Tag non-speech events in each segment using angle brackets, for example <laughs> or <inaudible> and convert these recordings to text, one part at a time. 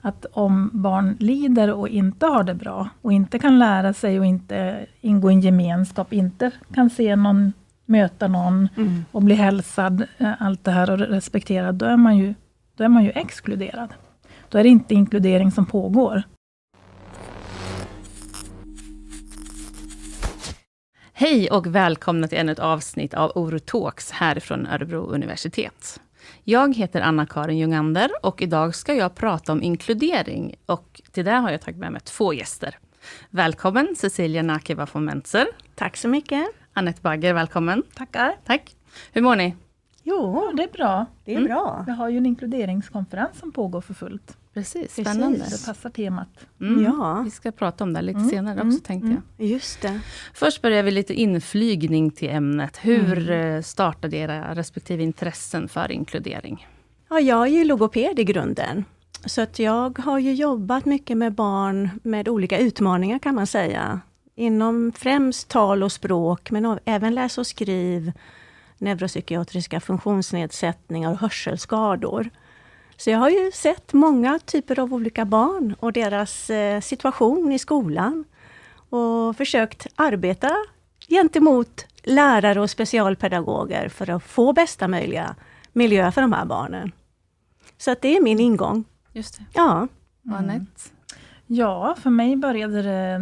att om barn lider och inte har det bra, och inte kan lära sig och inte ingå i en gemenskap, inte kan se någon, möta någon mm. och bli hälsad, eh, allt det här och respekterad, då är man ju, då är man ju exkluderad. Då är det inte inkludering som pågår. Hej och välkomna till ännu ett avsnitt av Oro Talks härifrån Örebro universitet. Jag heter Anna-Karin Jungander och idag ska jag prata om inkludering. Och till det har jag tagit med mig två gäster. Välkommen Cecilia Nakeva von Mentzer. Tack så mycket. Anette Bagger, välkommen. Tackar. Tack. Hur mår ni? Jo, det är bra. Det är mm. bra. Vi har ju en inkluderingskonferens som pågår för fullt. Precis, spännande. Precis, det passar temat. Mm. Ja. Vi ska prata om det lite mm. senare också, mm. tänkte jag. Mm. Just det. Först börjar vi lite inflygning till ämnet. Hur mm. Eh, startade era respektive intressen för inkludering? Ja, jag är ju logoped i grunden. Så att jag har ju jobbat mycket med barn med olika utmaningar kan man säga. Inom främst tal och språk, men även läs och skriv, neuropsykiatriska funktionsnedsättningar och hörselskador. Så jag har ju sett många typer av olika barn och deras eh, situation i skolan. Och försökt arbeta gentemot lärare och specialpedagoger för att få bästa möjliga miljö för de här barnen. Så att det är min ingång. Just det. Ja. Mm. Ja, för mig började det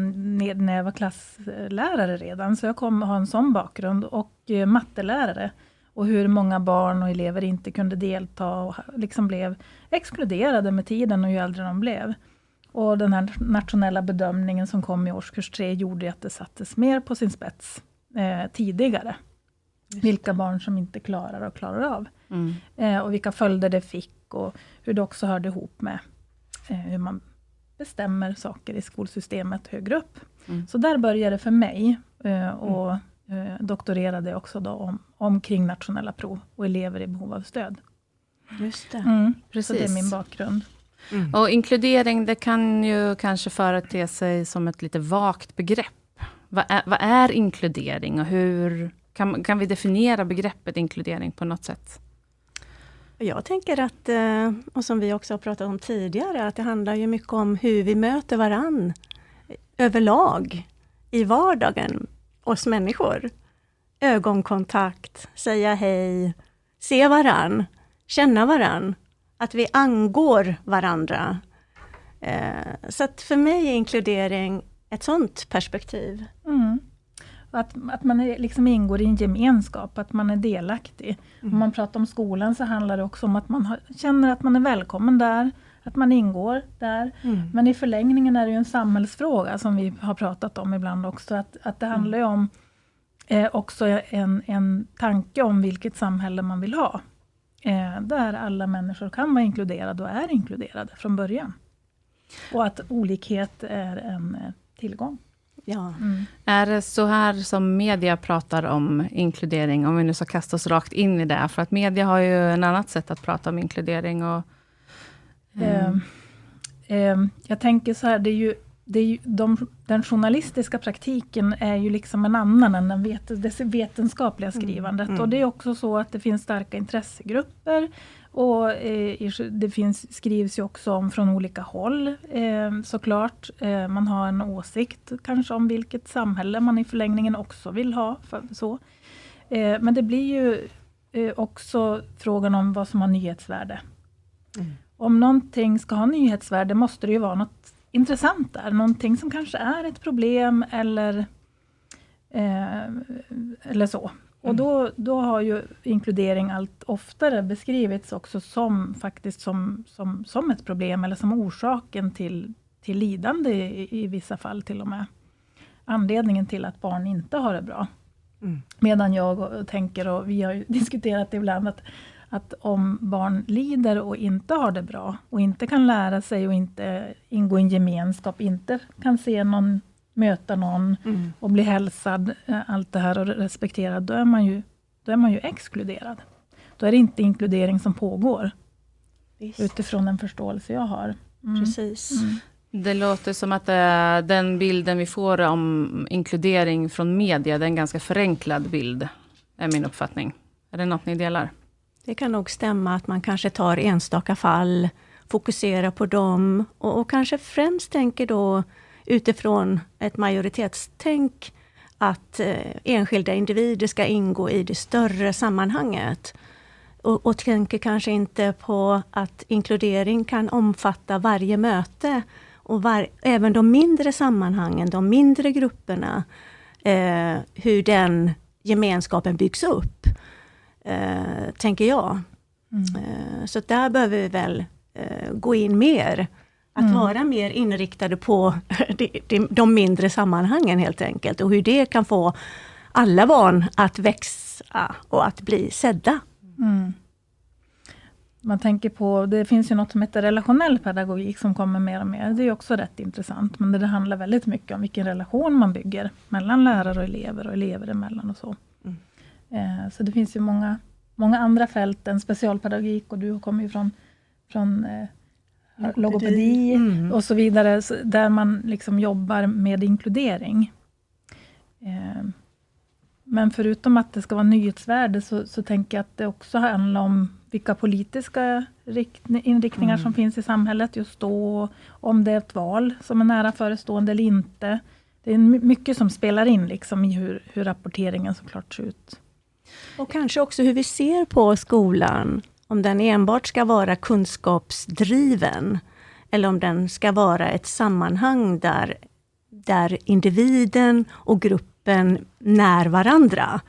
när jag var klasslärare redan, så jag kom ha en sån bakgrund, och eh, mattelärare och hur många barn och elever inte kunde delta och liksom blev exkluderade med tiden och ju äldre de blev. Och den här nationella bedömningen som kom i årskurs 3 gjorde att det sattes mer på sin spets eh, tidigare. Vilka barn som inte klarar och klarar av. Mm. Eh, och vilka följder det fick och hur det också hörde ihop med eh, hur man bestämmer saker i skolsystemet högre upp. Mm. Så där började det för mig. Eh, och mm doktorerade också då om, omkring nationella prov och elever i behov av stöd. Just det. Mm, Precis. Så det är min bakgrund. Mm. Och inkludering, det kan ju kanske förete sig som ett lite vagt begrepp. Vad är, vad är inkludering och hur kan, kan vi definiera begreppet inkludering på något sätt? Jag tänker att, eh, och som vi också har pratat om tidigare, att det handlar ju mycket om hur vi möter varann överlag i vardagen oss människor. Ögonkontakt, säga hej, se varann, känna varann, att vi angår varandra. Eh, så att för mig är inkludering ett sånt perspektiv. Mm. Att, att man är, liksom ingår i en gemenskap, att man är delaktig. Mm. Om man pratar om skolan så handlar det också om att man har, känner att man är välkommen där, att man ingår där. Mm. Men i förlängningen är det ju en samhällsfråga som vi har pratat om ibland också. Att, att det handlar mm. om eh, också en, en tanke om vilket samhälle man vill ha. Eh, där alla människor kan vara inkluderade och är inkluderade från början. Och att olikhet är en eh, tillgång. Ja. Mm. Är det så här som media pratar om inkludering, om vi nu ska kasta oss rakt in i det? För att media har ju en annat sätt att prata om inkludering. Och, mm. eh, jag tänker så här, det är ju det är ju, de, den journalistiska praktiken är ju liksom en annan än den vet, det vetenskapliga mm, skrivandet. Mm. Och det är också så att det finns starka intressegrupper. Och eh, det finns, skrivs ju också om från olika håll eh, såklart. Eh, man har en åsikt kanske om vilket samhälle man i förlängningen också vill ha. För, så. Eh, men det blir ju eh, också frågan om vad som har nyhetsvärde. Mm. Om någonting ska ha nyhetsvärde måste det ju vara något intressant där. Någonting som kanske är ett problem eller, eh, eller så. Och mm. då, då har ju inkludering allt oftare beskrivits också som faktiskt som, som, som ett problem, eller som orsaken till, till lidande i, i vissa fall till och med. Anledningen till att barn inte har det bra. Mm. Medan jag tänker, och vi har <laughs> diskuterat det ibland, att att om barn lider och inte har det bra, och inte kan lära sig och inte ingå i en gemenskap, inte kan se någon, möta någon mm. och bli hälsad, eh, allt det här och respekterad, då är man ju, då är man ju exkluderad. Då är det inte inkludering som pågår. Visst. Utifrån den förståelse jag har. Mm. Precis. Mm. Det låter som att uh, den bilden vi får om inkludering från media, det är en ganska förenklad bild, är min uppfattning. Är det något ni delar? Det kan nog stämma att man kanske tar enstaka fall fokuserar på dem och, och kanske främst tänker då utifrån ett majoritetstänk att eh, enskilda individer ska ingå i det större sammanhanget. Och, och tänker kanske inte på att inkludering kan omfatta varje möte och var, även de mindre sammanhangen, de mindre grupperna, eh, hur den gemenskapen byggs upp, eh, tänker jag. Mm. Eh, så där behöver vi väl eh, gå in mer. Att mm. vara mer inriktade på <laughs> de, de, mindre sammanhangen helt enkelt och hur det kan få alla barn att växa och att bli sedda. Mm. Man tänker på, det finns ju något som heter relationell pedagogik som kommer mer och mer. Det är också rätt intressant, men det handlar väldigt mycket om vilken relation man bygger mellan lärare och elever och elever emellan och så. Eh, så det finns ju många, många andra fält än specialpedagogik och du kommer ju från, från eh, logopedi mm. och så vidare, där man liksom jobbar med inkludering. Eh, men förutom att det ska vara nyhetsvärde, så, så tänker jag att det också handlar om vilka politiska inriktningar mm. som finns i samhället just då, om det är ett val som är nära förestående eller inte. Det är mycket som spelar in liksom i hur, hur rapporteringen såklart ser ut. Och kanske också hur vi ser på skolan. Om den enbart ska vara kunskapsdriven, eller om den ska vara ett sammanhang där, där individen och gruppen när varandra.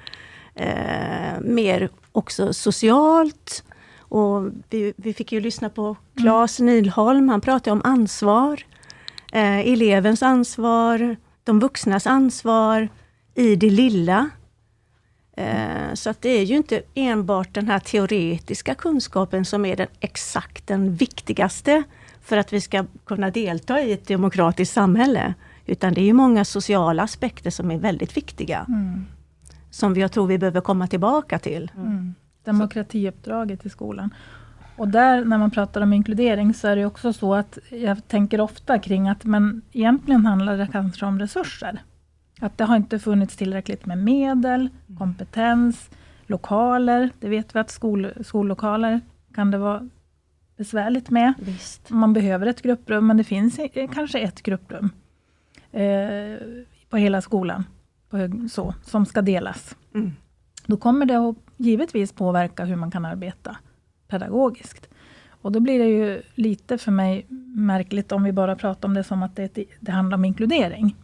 Eh, mer också socialt, och vi, vi fick ju lyssna på Claes mm. Nilholm, han pratade om ansvar. Eh, elevens ansvar, de vuxnas ansvar i det lilla. Eh, så att det är ju inte enbart den här teoretiska kunskapen som är den exakt den viktigaste för att vi ska kunna delta i ett demokratiskt samhälle. Utan det är många sociala aspekter som är väldigt viktiga. Mm. Som jag tror vi behöver komma tillbaka till. Mm demokratiuppdraget i skolan. Och där, när man pratar om inkludering, så är det också så att jag tänker ofta kring att men egentligen handlar det kanske om resurser. Att det har inte funnits tillräckligt med medel, kompetens, lokaler. Det vet vi att skol, skollokaler kan det vara besvärligt med. Visst. Man behöver ett grupprum, men det finns kanske ett grupprum eh, på hela skolan på, så, som ska delas. Mm. Då kommer det att givetvis påverka hur man kan arbeta pedagogiskt. Och då blir det ju lite för mig märkligt om vi bara pratar om det som att det, det handlar om inkludering.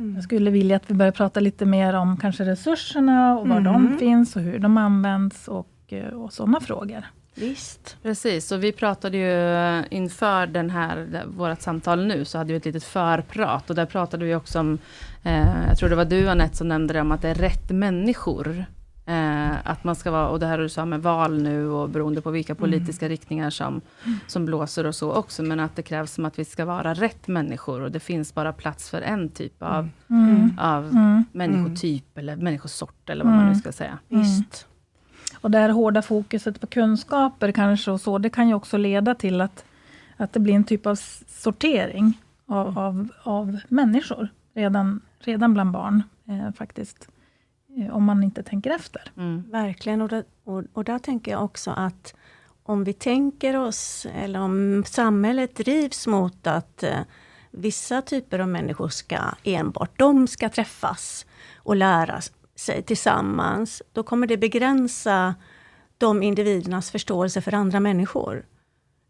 Mm. Jag skulle vilja att vi börjar prata lite mer om kanske resurserna och var mm. de finns och hur de används och, eh, och sådana frågor. Visst. Precis, och vi pratade ju inför den här, vårt samtal nu, så hade vi ett litet förprat och där pratade vi också om, eh, jag tror det var du Anette som nämnde det om att det är rätt människor Eh, att man ska vara, och det här du sa med val nu och beroende på vilka mm. politiska mm. riktningar som, som blåser och så också, men att det krävs som att vi ska vara rätt människor och det finns bara plats för en typ av, mm. mm. av mm. människotyp eller människosort eller vad man nu ska säga. Visst. Och det här hårda fokuset på kunskaper kanske och så, det kan ju också leda till att, att det blir en typ av sortering av, av, av människor, redan, redan bland barn eh, faktiskt. Eh, om man inte tänker efter. Mm. Verkligen, och, det, och, och där tänker jag också att om vi tänker oss, eller om samhället drivs mot att eh, vissa typer av människor ska enbart de ska träffas och lära sig tillsammans, då kommer det begränsa de individernas förståelse för andra människor.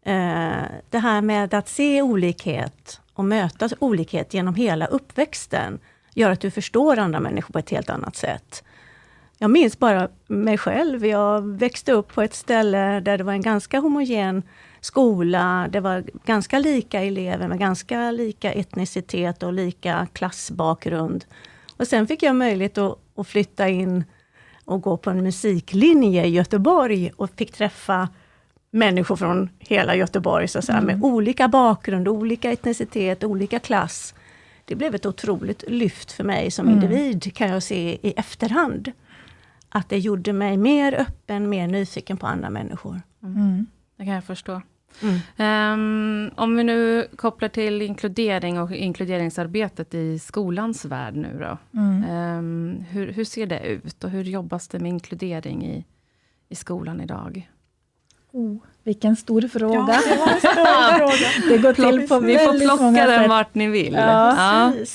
Eh, det här med att se olikhet och möta olikhet genom hela uppväxten, gör att du förstår andra människor på ett helt annat sätt. Jag minns bara mig själv. Jag växte upp på ett ställe där det var en ganska homogen skola. Det var ganska lika elever med ganska lika etnicitet och lika klassbakgrund. Och sen fick jag möjlighet att, att flytta in och gå på en musiklinje i Göteborg och fick träffa människor från hela Göteborg, så att säga, mm. med olika bakgrund, olika etnicitet, olika klass det blev ett otroligt lyft för mig som mm. individ, kan jag se i efterhand. Att det gjorde mig mer öppen, mer nyfiken på andra människor. Mm. Det kan jag förstå. Mm. Um, om vi nu kopplar till inkludering och inkluderingsarbetet i skolans värld nu då. Um, hur, hur, ser det ut och hur jobbas det med inkludering i, i skolan idag? Oh, Vilken stor fråga. Ja, det var en stor <laughs> fråga. Det går till på Ni får plocka den sätt. vart ni vill. Ja. Ja.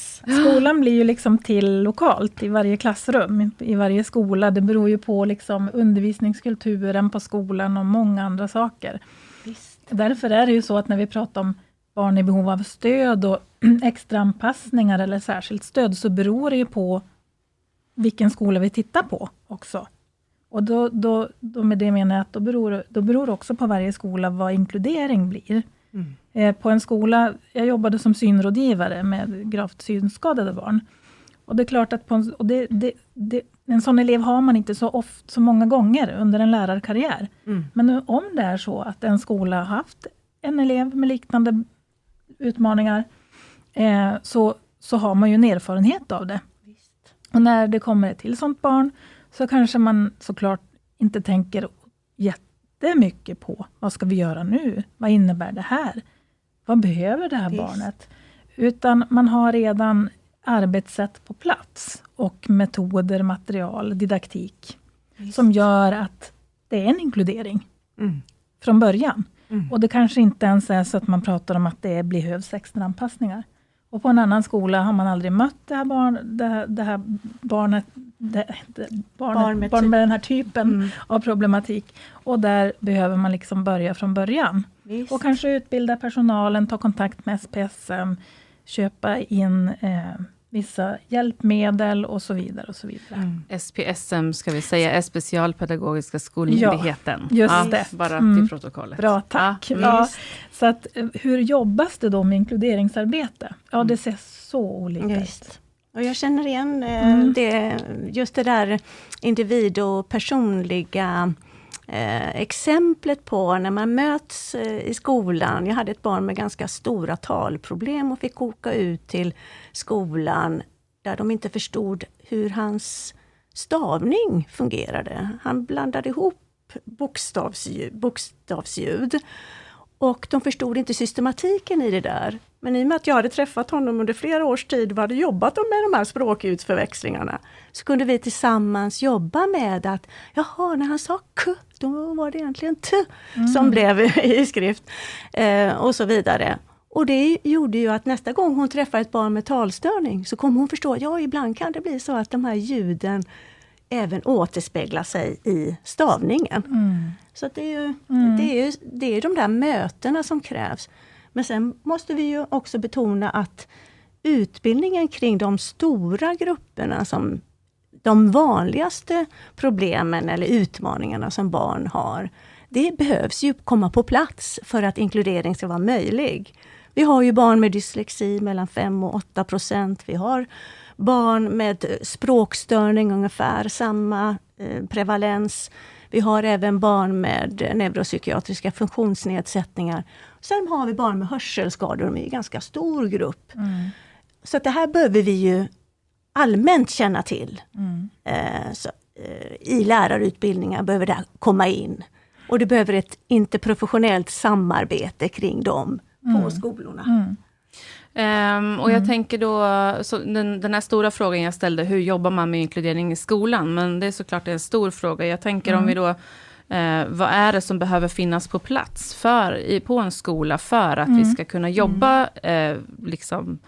Skolan blir ju liksom till lokalt i varje klassrum, i varje skola. Det beror ju på liksom undervisningskulturen på skolan och många andra saker. Visst. Därför är det ju så att när vi pratar om barn i behov av stöd och <clears throat> extra anpassningar eller särskilt stöd, så beror det ju på vilken skola vi tittar på också. Och då, då, då med det menar jag att då beror, då beror också på varje skola vad inkludering blir. Mm. Eh, på en skola, jag jobbade som synrådgivare med gravt synskadade barn. Och det är klart att en, och det, det, det, en sån elev har man inte så, oft, så många gånger under en lärarkarriär. Mm. Men nu, om det är så att en skola har haft en elev med liknande utmaningar, eh, så, så har man ju en erfarenhet av det. Visst. Och när det kommer ett till sånt barn, så kanske man såklart inte tänker jättemycket på, vad ska vi göra nu? Vad innebär det här? Vad behöver det här Visst. barnet? Utan man har redan arbetssätt på plats och metoder, material, didaktik, Visst. som gör att det är en inkludering Mm. från början. Mm. Och det kanske inte ens är så att man pratar om att det behövs extra anpassningar. Och på en annan skola har man aldrig mött det här, barn, det det här barnet, det, det, barnet Barn med barn med typ- den här typen Mm. av problematik. Och där behöver man liksom börja från början. Visst. Och kanske utbilda personalen, ta kontakt med SPSM, köpa in eh, vissa hjälpmedel och så vidare. och så vidare. Mm. SPSM ska vi säga, är Specialpedagogiska skolmyndigheten. just ja, det. Bara Mm. till protokollet. Bra, tack. Ja, Ja, mm. så att, eh, hur jobbas det då med inkluderingsarbete? Ja, det ser så olika ut. Visst. Och jag känner igen eh, Mm. det, just det där individ och personliga eh, exemplet på när man möts eh, i skolan. Jag hade ett barn med ganska stora talproblem och fick åka ut till skolan där de inte förstod hur hans stavning fungerade. Han blandade ihop bokstavsljud, bokstavsljud och de förstod inte systematiken i det där. Men i och med att jag hade träffat honom under flera års tid och hade jobbat med de här språkutförväxlingarna, så kunde vi tillsammans jobba med att, jaha, när han sa k, då var det egentligen t som blev <laughs> i skrift. Eh, och så vidare. Och det gjorde ju att nästa gång hon träffar ett barn med talstörning, så kommer hon förstå, ja ibland kan det bli så att de här ljuden även återspeglar sig i stavningen. Mm. Så det, är ju, Mm. det, är ju, det är de där mötena som krävs. Men sen måste vi ju också betona att utbildningen kring de stora grupperna, som de vanligaste problemen eller utmaningarna som barn har, det behövs ju komma på plats för att inkludering ska vara möjlig. Vi har ju barn med dyslexi mellan 5 och 8 procent. Vi har barn med språkstörning, ungefär samma eh, prevalens. Vi har även barn med neuropsykiatriska funktionsnedsättningar. Sen har vi barn med hörselskador, de är en ganska stor grupp. Mm. Så det här behöver vi ju allmänt känna till. Mm. Eh, så, eh, I lärarutbildningar behöver det komma in. Och det behöver ett interprofessionellt samarbete kring dem på Mm. skolorna. Mm. Ehm, och jag tänker då, den, den här stora frågan jag ställde, hur jobbar man med inkludering i skolan? Men det är såklart en stor fråga. Jag tänker om vi då, eh, vad är det som behöver finnas på plats för, i, på en skola, för att vi ska kunna jobba eh, liksom,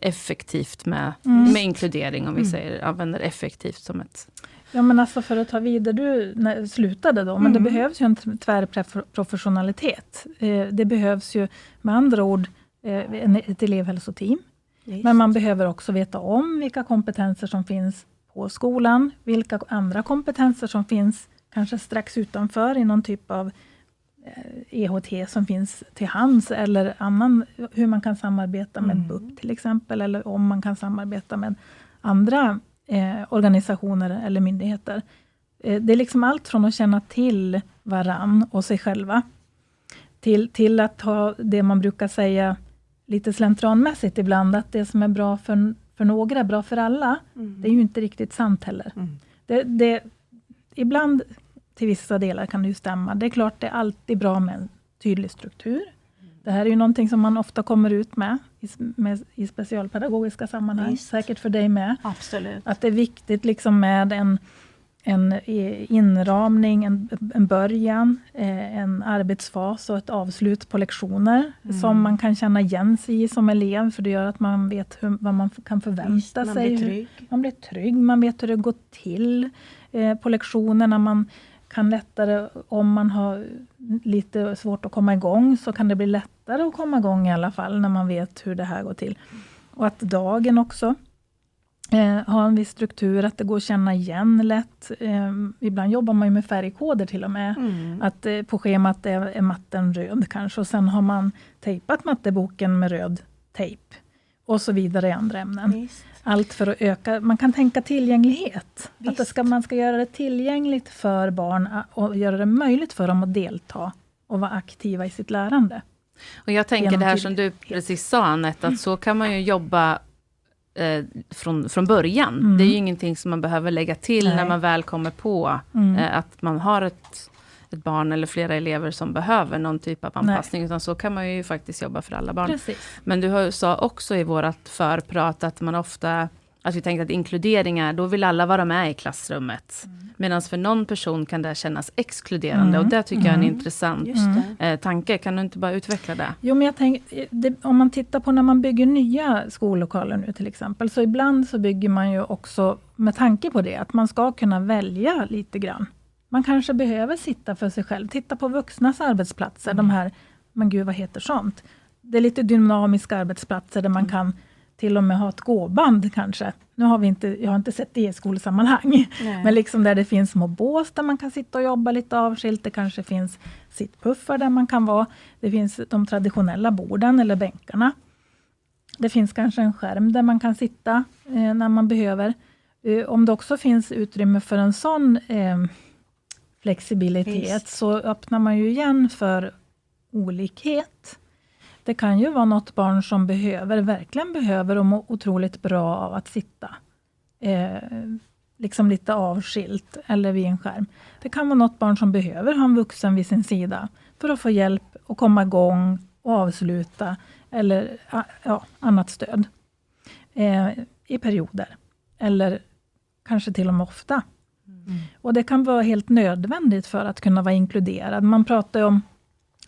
effektivt med, med inkludering, om vi säger, använder effektivt som ett... Ja men alltså för att ta vidare, du när, slutade då, men det Mm. behövs ju en tvärprofessionalitet. Eh, det behövs ju med andra ord eh, en, ett elevhälsoteam. Men man behöver också veta om vilka kompetenser som finns på skolan, vilka andra kompetenser som finns kanske strax utanför i någon typ av eh, EHT som finns till hands, eller annan, hur man kan samarbeta med Mm. BUP till exempel, eller om man kan samarbeta med andra eh, organisationer eller myndigheter. Eh, det är liksom allt från att känna till varann och sig själva, till, till att ha det man brukar säga lite slentrianmässigt ibland, att det som är bra för, för några är bra för alla. Mm. Det är ju inte riktigt sant heller. Mm. Det, det, ibland, till vissa delar, kan det stämma. Det är klart det är alltid bra med en tydlig struktur. Det här är ju någonting som man ofta kommer ut med i, med, i specialpedagogiska sammanhang, Visst. säkert för dig med. Absolut. Att det är viktigt liksom med en, en inramning, en, en början, eh, en arbetsfas och ett avslut på lektioner mm. som man kan känna igen sig i som elev, för det gör att man vet hur, vad man kan förvänta Visst, man sig. Blir trygg. Man blir trygg, man vet hur det går till eh, på lektionerna. Man kan lättare, om man har lite svårt att komma igång, så kan det bli lättare att komma igång i alla fall, när man vet hur det här går till. Och att dagen också eh, ha en viss struktur, att det går att känna igen lätt. Eh, ibland jobbar man med färgkoder till och med. Mm. Att eh, på schemat är, är matten röd kanske och sen har man tejpat matteboken med röd tejp. Och så vidare i andra ämnen. Visst. Allt för att öka, man kan tänka tillgänglighet. Att det ska, man ska göra det tillgängligt för barn och göra det möjligt för dem att delta och vara aktiva i sitt lärande. Och jag tänker det här som du precis sa Anette, att så kan man ju jobba eh, från, från början. Mm. Det är ju ingenting som man behöver lägga till Nej. när man väl kommer på mm. eh, att man har ett, ett barn eller flera elever som behöver någon typ av anpassning. Nej. Utan så kan man ju faktiskt jobba för alla barn. Precis. Men du sa också i vårt förprat att man ofta att vi tänkte att inkludering är, då vill alla vara med i klassrummet. Mm. Medan för någon person kan det kännas exkluderande. Mm. Och det tycker mm. jag är en mm. intressant eh, tanke. Kan du inte bara utveckla det? Jo, men jag tänk, det, om man tittar på när man bygger nya skollokaler nu till exempel. Så ibland så bygger man ju också med tanke på det, att man ska kunna välja lite grann. Man kanske behöver sitta för sig själv. Titta på vuxnas arbetsplatser, de här, men gud vad heter sånt? Det är lite dynamiska arbetsplatser där man mm. kan till och med ha ett gåband kanske. Nu har vi inte, jag har inte sett det i skolsammanhang, men liksom där det finns små bås där man kan sitta och jobba lite avskilt. Det kanske finns sittpuffar där man kan vara. Det finns de traditionella borden eller bänkarna. Det finns kanske en skärm där man kan sitta eh, när man behöver. Eh, om det också finns utrymme för en sån eh, flexibilitet, Visst. så öppnar man ju igen för olikhet. Det kan ju vara något barn som behöver, verkligen behöver och mår otroligt bra av att sitta eh, liksom lite avskilt eller vid en skärm. Det kan vara något barn som behöver ha en vuxen vid sin sida för att få hjälp att komma igång och avsluta eller ja, annat stöd eh, i perioder. Eller kanske till och med ofta. Mm. Och Det kan vara helt nödvändigt för att kunna vara inkluderad. Man pratar om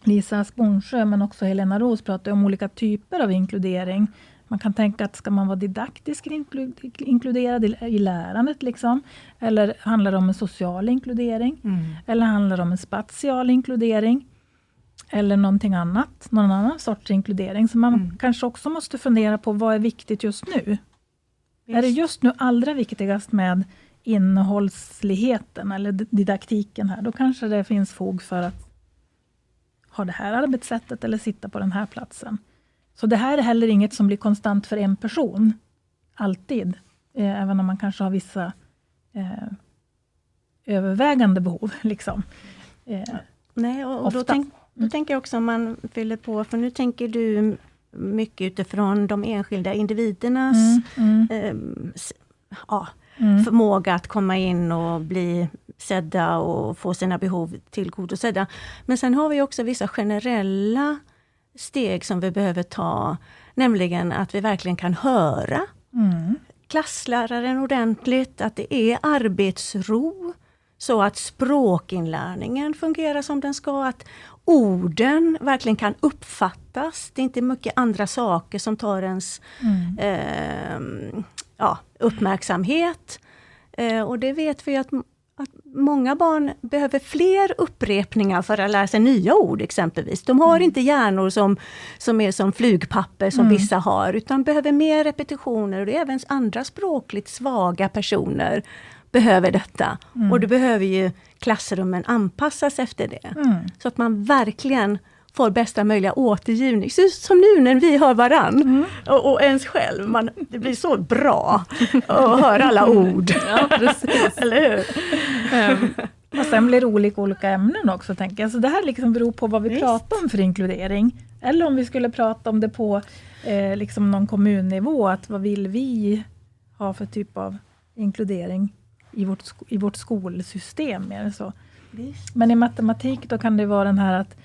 Lisa Sponsjö, men också Helena Ros pratar om olika typer av inkludering. Man kan tänka att ska man vara didaktiskt inkluderad i, i lärandet, liksom? eller handlar det om en social inkludering? Mm. Eller handlar det om en spatial inkludering? Eller någonting annat, någon annan sorts inkludering. Så man mm. kanske också måste fundera på vad är viktigt just nu? Visst. Är det just nu allra viktigast med innehållsligheten eller didaktiken här, då kanske det finns fog för att ha det här arbetssättet eller sitta på den här platsen. Så det här är heller inget som blir konstant för en person, alltid. Eh, även om man kanske har vissa eh, övervägande behov. <laughs> Liksom. Eh, Nej, och, och då, tänk, då mm. tänker jag också om man fyller på, för nu tänker du mycket utifrån de enskilda individernas mm, mm. Eh, ja, mm. förmåga att komma in och bli sedda och få sina behov tillgodosedda. Men sen har vi också vissa generella steg som vi behöver ta, nämligen att vi verkligen kan höra mm. klassläraren ordentligt, att det är arbetsro, så att språkinlärningen fungerar som den ska, att orden verkligen kan uppfattas. Det är inte mycket andra saker som tar ens mm. eh, ja, uppmärksamhet. Eh, och det vet vi att att många barn behöver fler upprepningar för att lära sig nya ord exempelvis. De har mm. inte hjärnor som, som är som flugpapper som mm. vissa har, utan behöver mer repetitioner. Och det är även andra språkligt svaga personer behöver detta. Mm. Och då behöver ju klassrummen anpassas efter det. Mm. Så att man verkligen får bästa möjliga återgivning. Så, som nu när vi hör varann mm. och, och ens själv. Man, det blir så bra att höra alla ord. <laughs> Ja, precis. Eller hur? Um, och sen blir det olika olika ämnen också, tänker jag. Så det här liksom beror på vad vi Visst. pratar om för inkludering. Eller om vi skulle prata om det på eh, liksom någon kommunnivå, att vad vill vi ha för typ av inkludering i vårt, i vårt skolsystem. Så. Men i matematik då kan det vara den här att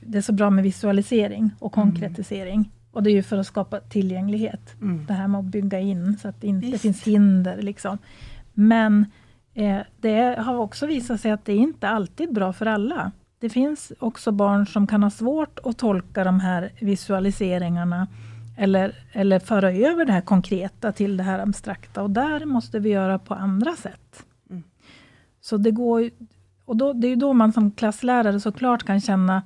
det är så bra med visualisering och mm. konkretisering. Mm. Och det är ju för att skapa tillgänglighet. Mm. Det här med att bygga in så att det inte Visst. finns hinder. Liksom. Men Eh, det har också visat sig att det inte alltid är bra för alla. Det finns också barn som kan ha svårt att tolka de här visualiseringarna eller, eller föra över det här konkreta till det här abstrakta och där måste vi göra på andra sätt. Mm. Så det går och då, det är då man som klasslärare såklart kan känna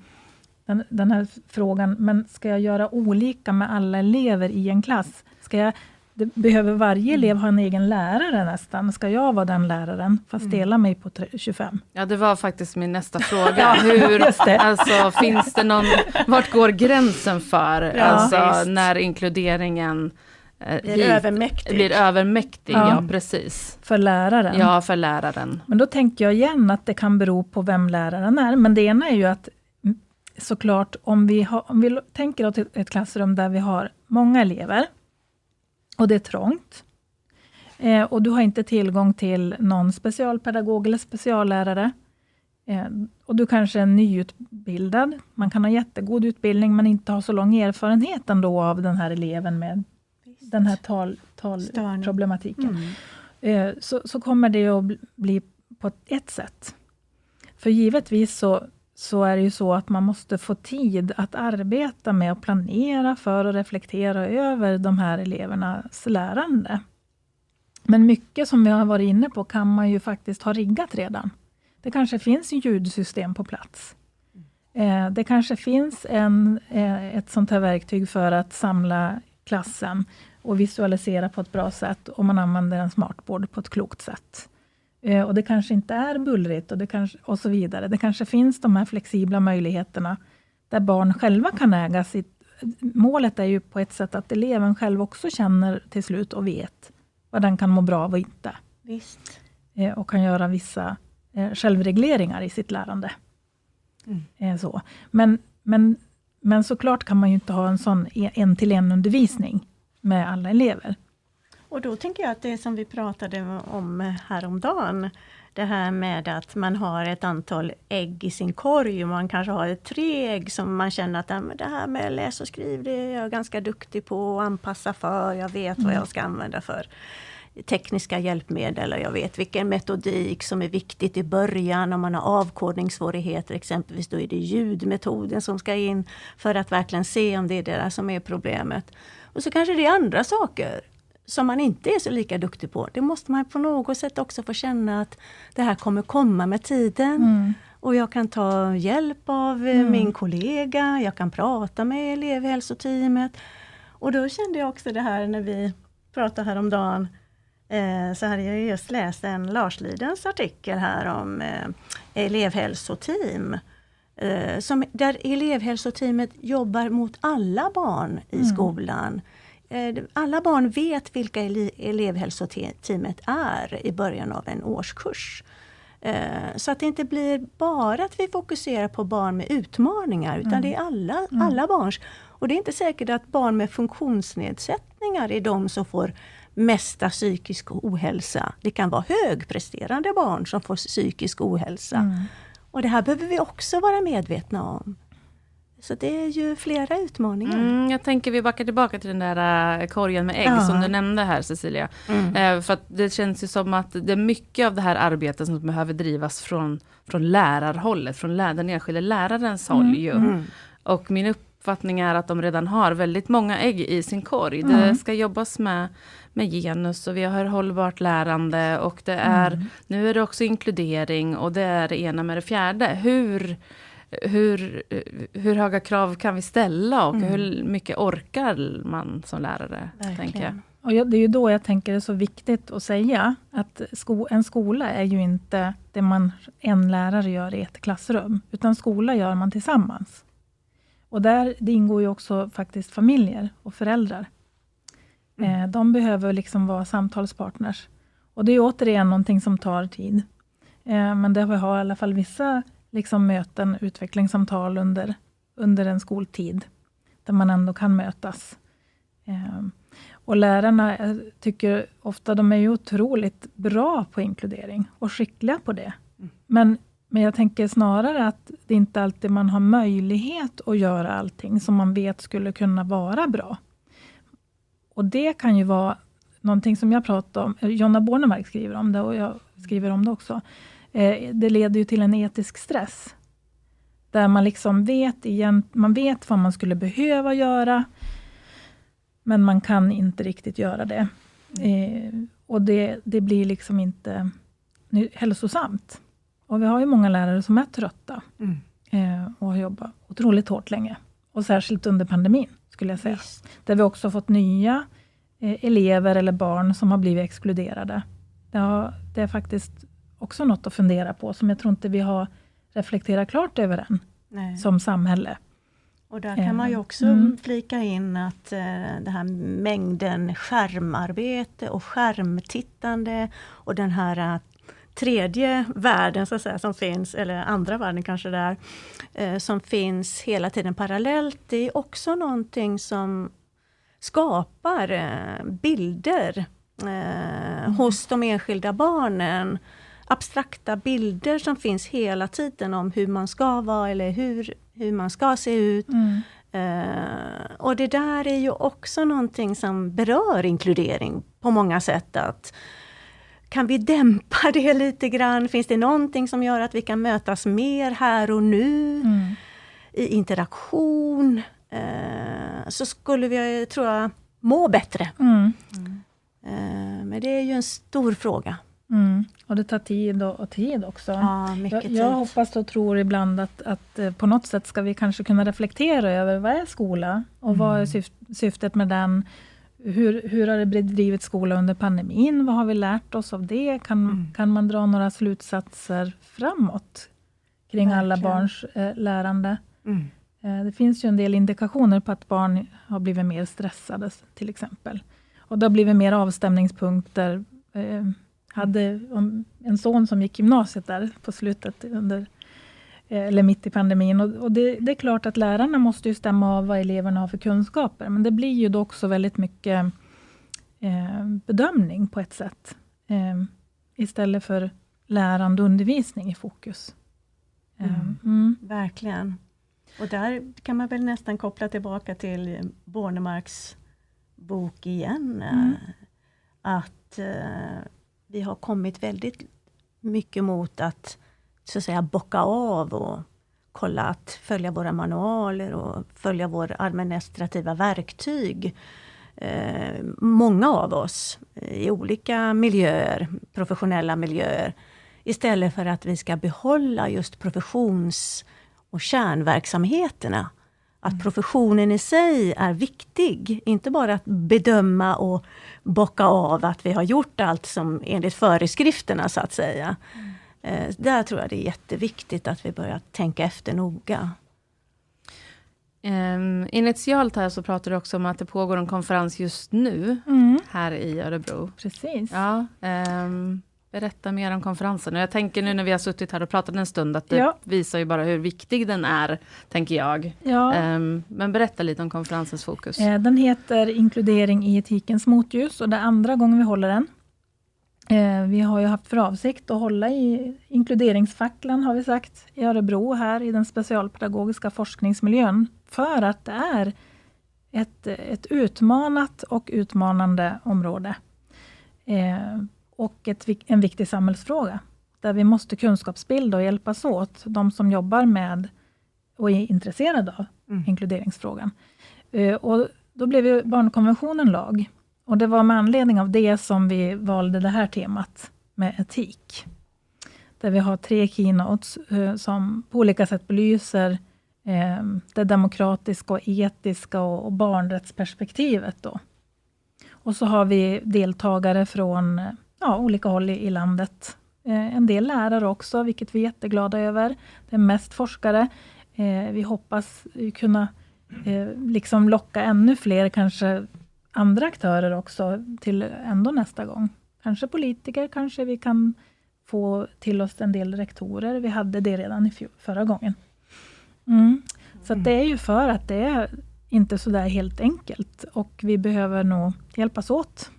den, den här frågan, men ska jag göra olika med alla elever i en klass? Ska jag det behöver varje elev ha en egen lärare nästan? Ska jag vara den läraren, fast mm. dela mig på 25? Ja, det var faktiskt min nästa <laughs> fråga. Hur, alltså, finns det någon, vart går gränsen för, ja, alltså, när inkluderingen eh, blir hit, övermäktig? Blir övermäktig, ja. ja. precis. För läraren? Ja, för läraren. Men då tänker jag igen att det kan bero på vem läraren är. Men det ena är ju att mm, såklart, om vi, har, om vi tänker oss ett klassrum där vi har många elever, och det är trångt. Eh, och du har inte tillgång till någon specialpedagog eller speciallärare. Eh, och du kanske är nyutbildad. Man kan ha jättegod utbildning, men inte ha så lång erfarenhet ändå av den här eleven med Visst. den här tal, talproblematiken. Mm. Eh, så, så kommer det att bli på ett sätt. För givetvis så så är det ju så att man måste få tid att arbeta med och planera för och reflektera över de här elevernas lärande. Men mycket som vi har varit inne på kan man ju faktiskt ha riggat redan. Det kanske finns ljudsystem på plats. Eh, det kanske finns en, eh, ett sånt här verktyg för att samla klassen och visualisera på ett bra sätt, om man använder en smartboard på ett klokt sätt. Eh, och det kanske inte är bullrigt och, det kanske, och så vidare. Det kanske finns de här flexibla möjligheterna, där barn själva kan äga sitt... Målet är ju på ett sätt att eleven själv också känner till slut och vet vad den kan må bra av och inte. Visst. Eh, och kan göra vissa eh, självregleringar i sitt lärande. Mm. Så. Men, men, men såklart kan man ju inte ha en sån en-till-en undervisning med alla elever. Och då tänker jag att det som vi pratade om häromdagen, det här med att man har ett antal ägg i sin korg och man kanske har tre ägg som man känner att det här med läs och skriv, det är jag ganska duktig på att anpassa för, jag vet vad jag ska använda för tekniska hjälpmedel och jag vet vilken metodik som är viktigt i början om man har avkodningssvårigheter exempelvis. Då är det ljudmetoden som ska in för att verkligen se om det är det som är problemet. Och så kanske det är andra saker som man inte är så lika duktig på. Det måste man på något sätt också få känna att det här kommer komma med tiden. Mm. Och jag kan ta hjälp av eh, mm. min kollega, jag kan prata med elevhälsoteamet. Och då kände jag också det här när vi pratade häromdagen, eh, så hade jag just läst en Lars Lidens artikel här om eh, elevhälsoteam. Eh, som, där elevhälsoteamet jobbar mot alla barn i mm. skolan. Eh, alla barn vet vilka elevhälsoteamet är i början av en årskurs. Eh, så att det inte blir bara att vi fokuserar på barn med utmaningar, utan mm. det är alla, mm. alla barns. Och det är inte säkert att barn med funktionsnedsättningar är de som får mesta psykisk ohälsa. Det kan vara högpresterande barn som får psykisk ohälsa. Mm. Och det här behöver vi också vara medvetna om. Så det är ju flera utmaningar. Mm, jag tänker vi backar tillbaka till den där uh, korgen med ägg ja. som du nämnde här Cecilia. Mm. Uh, för det känns ju som att det är mycket av det här arbetet som behöver drivas från, från lärarhållet, från lär, den enskilde lärarens håll. Mm. Ju. Mm. Och min uppfattning är att de redan har väldigt många ägg i sin korg. Det mm. ska jobbas med med genus och vi har hållbart lärande och det är, mm. nu är det också inkludering och det är det ena med det fjärde. Hur hur, hur höga krav kan vi ställa och mm. hur mycket orkar man som lärare? Tänker jag. Och det är ju då jag tänker det är så viktigt att säga att sko en skola är ju inte det man en lärare gör i ett klassrum, utan skola gör man tillsammans. Och där det ingår ju också faktiskt familjer och föräldrar. Mm. Eh, de behöver liksom vara samtalspartners. Och det är återigen någonting som tar tid. Eh, men det har i alla fall vissa liksom möten, utvecklingssamtal under, under en skoltid, där man ändå kan mötas. Eh, och lärarna jag tycker ofta de är ju otroligt bra på inkludering och skickliga på det. Mm. Men, men jag tänker snarare att det inte alltid man har möjlighet att göra allting som man vet skulle kunna vara bra. Och det kan ju vara någonting som jag pratar om, Jonna Bornemark skriver om det och jag skriver om det också. Eh, det leder ju till en etisk stress. Där man liksom vet, igen, man vet vad man skulle behöva göra, men man kan inte riktigt göra det. Eh, och det, det blir liksom inte hälsosamt. Och vi har ju många lärare som är trötta mm. eh, och har jobbat otroligt hårt länge. Och särskilt under pandemin, skulle jag säga. Just. Där vi också fått nya eh, elever eller barn som har blivit exkluderade. Det, har, det är faktiskt också något att fundera på, som jag tror inte vi har reflekterat klart över än, Nej. som samhälle. Och där kan man ju eh, också mm. flika in att eh, det här mängden skärmarbete och skärmtittande och den här uh, tredje världen så att säga, som finns, eller andra världen kanske där, uh, som finns hela tiden parallellt. Det är också någonting som skapar uh, bilder mm. hos de enskilda barnen abstrakta bilder som finns hela tiden om hur man ska vara eller hur, hur man ska se ut. Mm. Uh, och det där är ju också någonting som berör inkludering på många sätt. Att kan vi dämpa <laughs> det lite grann? Finns det någonting som gör att vi kan mötas mer här och nu? Mm. I interaktion. Uh, så skulle vi, tror jag, må bättre. Mm. Uh, men det är ju en stor fråga. Mm. Och det tar tid och, och tid också. Ja, jag, jag hoppas och tror ibland att, att eh, på något sätt ska vi kanske kunna reflektera över vad är skola? Och mm. vad är syf syftet med den? Hur, hur har det bedrivit skola under pandemin? Vad har vi lärt oss av det? Kan, mm. kan man dra några slutsatser framåt kring Verkligen. alla barns eh, lärande? Mm. Eh, det finns ju en del indikationer på att barn har blivit mer stressade, till exempel. Och det har blivit mer avstämningspunkter. Eh, hade en son som gick gymnasiet där på slutet, under, eh, eller mitt i pandemin. Och, och det, det, är klart att lärarna måste ju stämma av vad eleverna har för kunskaper, men det blir ju då också väldigt mycket eh, bedömning på ett sätt, eh, istället för lärande och undervisning i fokus. Eh, mm. Mm. Verkligen. Och där kan man väl nästan koppla tillbaka till Bornemarks bok igen. Mm. Att vi har kommit väldigt mycket mot att så att säga bocka av och kolla att följa våra manualer och följa våra administrativa verktyg. Eh, många av oss i olika miljöer, professionella miljöer, istället för att vi ska behålla just professions och kärnverksamheterna att mm. professionen i sig är viktig. Inte bara att bedöma och bocka av att vi har gjort allt som enligt föreskrifterna så att säga. Mm. Eh, där tror jag det är jätteviktigt att vi börjar tänka efter noga. Um, initialt här så pratar du också om att det pågår en konferens just nu, mm. här i Örebro. Precis. Ja, um, Berätta mer om konferensen. Jag tänker nu när vi har suttit här och pratat en stund, att det ja. visar ju bara hur viktig den är, tänker jag. Ja. Um, men berätta lite om konferensens fokus. Eh, den heter Inkludering i etikens motljus och det är andra gången vi håller den. Eh, vi har ju haft för avsikt att hålla i inkluderingsfacklan, har vi sagt, i Örebro, här i den specialpedagogiska forskningsmiljön, för att det är ett, ett utmanat och utmanande område. Eh, och ett, en viktig samhällsfråga, där vi måste kunskapsbilda och hjälpas åt, de som jobbar med och är intresserade av mm. inkluderingsfrågan. Uh, och då blev ju barnkonventionen lag. Och det var med anledning av det som vi valde det här temat med etik. Där vi har tre keynotes uh, som på olika sätt belyser uh, det demokratiska, och etiska och, och barnrättsperspektivet. Då. Och så har vi deltagare från ja, olika håll i, i landet. Eh, en del lärare också, vilket vi är jätteglada över. Det är mest forskare. Eh, vi hoppas kunna eh, liksom locka ännu fler, kanske andra aktörer också, till ändå nästa gång. Kanske politiker, kanske vi kan få till oss en del rektorer. Vi hade det redan i fjol, förra gången. Mm. Så det är ju för att det är inte så där helt enkelt och vi behöver nog hjälpas åt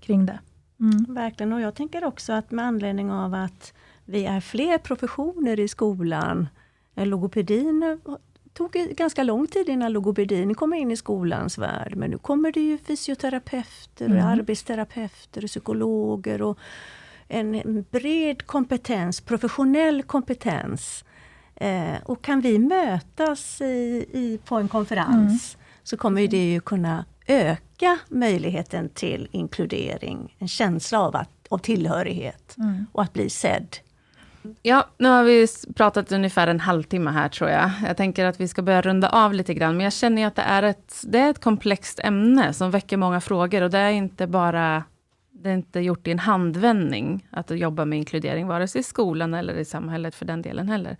kring det. Mm. Verkligen, och jag tänker också att med anledning av att vi är fler professioner i skolan. Logopedin eh, tog ganska lång tid innan logopedin kom in i skolans värld. Men nu kommer det ju fysioterapeuter, mm. arbetsterapeuter, psykologer och en bred kompetens, professionell kompetens. Eh, och kan vi mötas i, i på en konferens mm. så kommer det ju kunna öka möjligheten till inkludering, en känsla av, att, av tillhörighet mm. och att bli sedd. Ja, nu har vi pratat ungefär en halvtimme här tror jag. Jag tänker att vi ska börja runda av lite grann, men jag känner att det är ett, det är ett komplext ämne som väcker många frågor och det är inte bara det är inte gjort i en handvändning att jobba med inkludering, vare sig i skolan eller i samhället för den delen heller.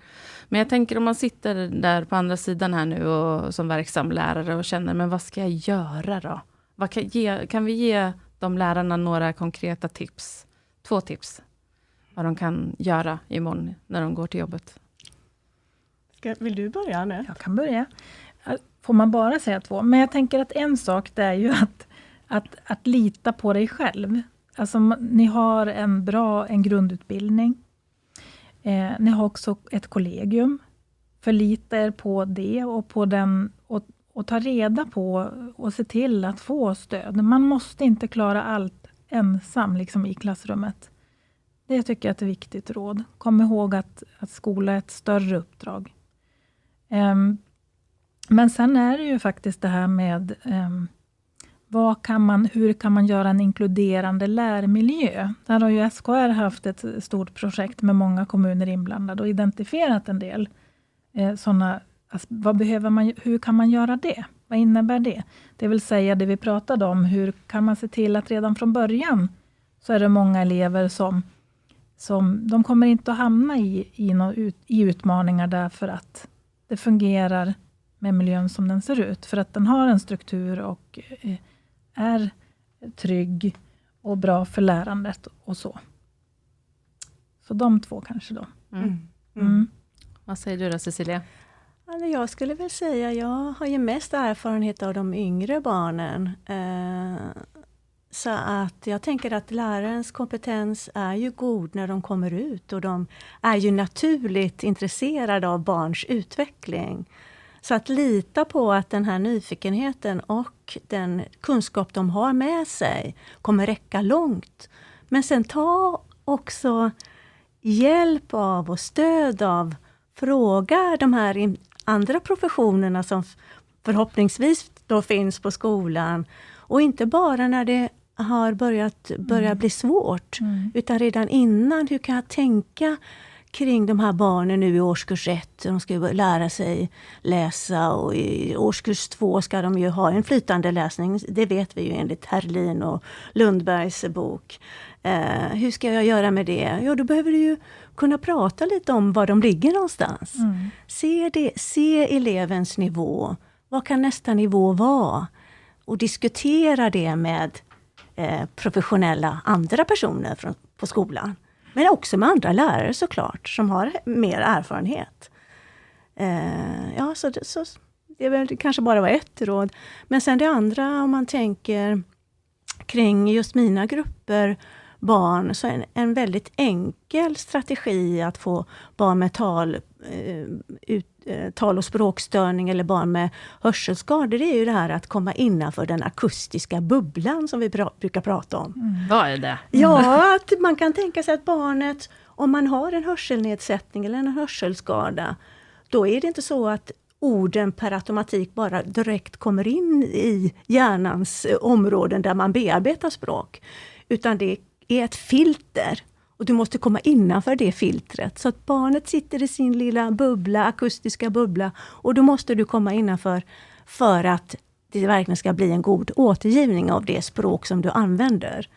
Men jag tänker om man sitter där på andra sidan här nu och som verksam lärare och känner, men vad ska jag göra då? Vad kan, ge, kan vi ge de lärarna några konkreta tips? Två tips vad de kan göra imorgon när de går till jobbet. Ska, vill du börja nu? Jag kan börja. Får man bara säga två? Men jag tänker att en sak det är ju att, att, att lita på dig själv. Alltså ni har en bra en grundutbildning. Eh, ni har också ett kollegium. Förlita er på det och på den och, och ta reda på och se till att få stöd. Man måste inte klara allt ensam liksom i klassrummet. Det tycker jag är ett viktigt råd. Kom ihåg att, att skola är ett större uppdrag. Um, men sen är det ju faktiskt det här med um, vad kan man, hur kan man göra en inkluderande lärmiljö? Där har ju SKR haft ett stort projekt med många kommuner inblandade och identifierat en del eh, sådana alltså, vad behöver man, hur kan man göra det? Vad innebär det? Det vill säga det vi pratade om, hur kan man se till att redan från början så är det många elever som som, de kommer inte att hamna i, i, ut, i utmaningar därför att det fungerar med miljön som den ser ut. För att den har en struktur och eh, är trygg och bra för lärandet och så. Så de två kanske då. Mm. Mm. mm. Vad säger du då Cecilia? Jag skulle väl säga, jag har ju mest erfarenhet av de yngre barnen. Eh, så att jag tänker att lärarens kompetens är ju god när de kommer ut och de är ju naturligt intresserade av barns utveckling. Så att lita på att den här nyfikenheten och den kunskap de har med sig kommer räcka långt. Men sen ta också hjälp av och stöd av, fråga de här andra professionerna som förhoppningsvis då finns på skolan. Och inte bara när det har börjat börja mm. bli svårt. Mm. Utan redan innan, hur kan jag tänka kring de här barnen nu i årskurs 1. De ska lära sig läsa och i årskurs 2 ska de ju ha en flytande läsning. Det vet vi ju enligt Herlin och Lundbergs bok. Eh, hur ska jag göra med det? Ja, då behöver du ju kunna prata lite om var de ligger någonstans. Mm. Se, det, se elevens nivå. Vad kan nästa nivå vara? Och diskutera det med Eh, professionella andra personer från, på skolan. Men också med andra lärare såklart, som har mer erfarenhet. Eh, ja, så, så det är väl kanske bara var ett råd. Men sen det andra, om man tänker kring just mina grupper barn, så en, en väldigt enkel strategi att få barn med tal, ut, Eh, tal och språkstörning eller barn med hörselskador, det är ju det här att komma innanför den akustiska bubblan som vi pra brukar prata om. Mm. Vad är det? Ja, <laughs> att man kan tänka sig att barnet, om man har en hörselnedsättning eller en hörselskada, då är det inte så att orden per automatik bara direkt kommer in i hjärnans eh, områden där man bearbetar språk. Utan det är ett filter och du måste komma innanför det filtret. Så att barnet sitter i sin lilla bubbla, akustiska bubbla. Och då måste du komma innanför för att det verkligen ska bli en god återgivning av det språk som du använder.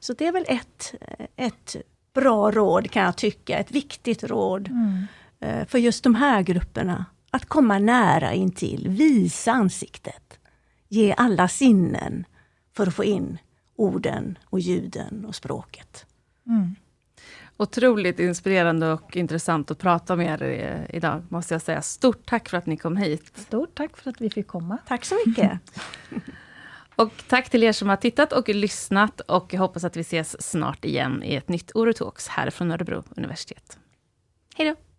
Så det är väl ett, ett bra råd kan jag tycka, ett viktigt råd. Mm. Eh, för just de här grupperna. Att komma nära intill, visa ansiktet. Ge alla sinnen för att få in orden och ljuden och språket. Mm. Otroligt inspirerande och intressant att prata med er idag, måste jag säga. Stort tack för att ni kom hit. Stort tack för att vi fick komma. Tack så mycket. <laughs> och tack till er som har tittat och lyssnat och jag hoppas att vi ses snart igen i ett nytt Orotalks här från Örebro universitet. Hej då!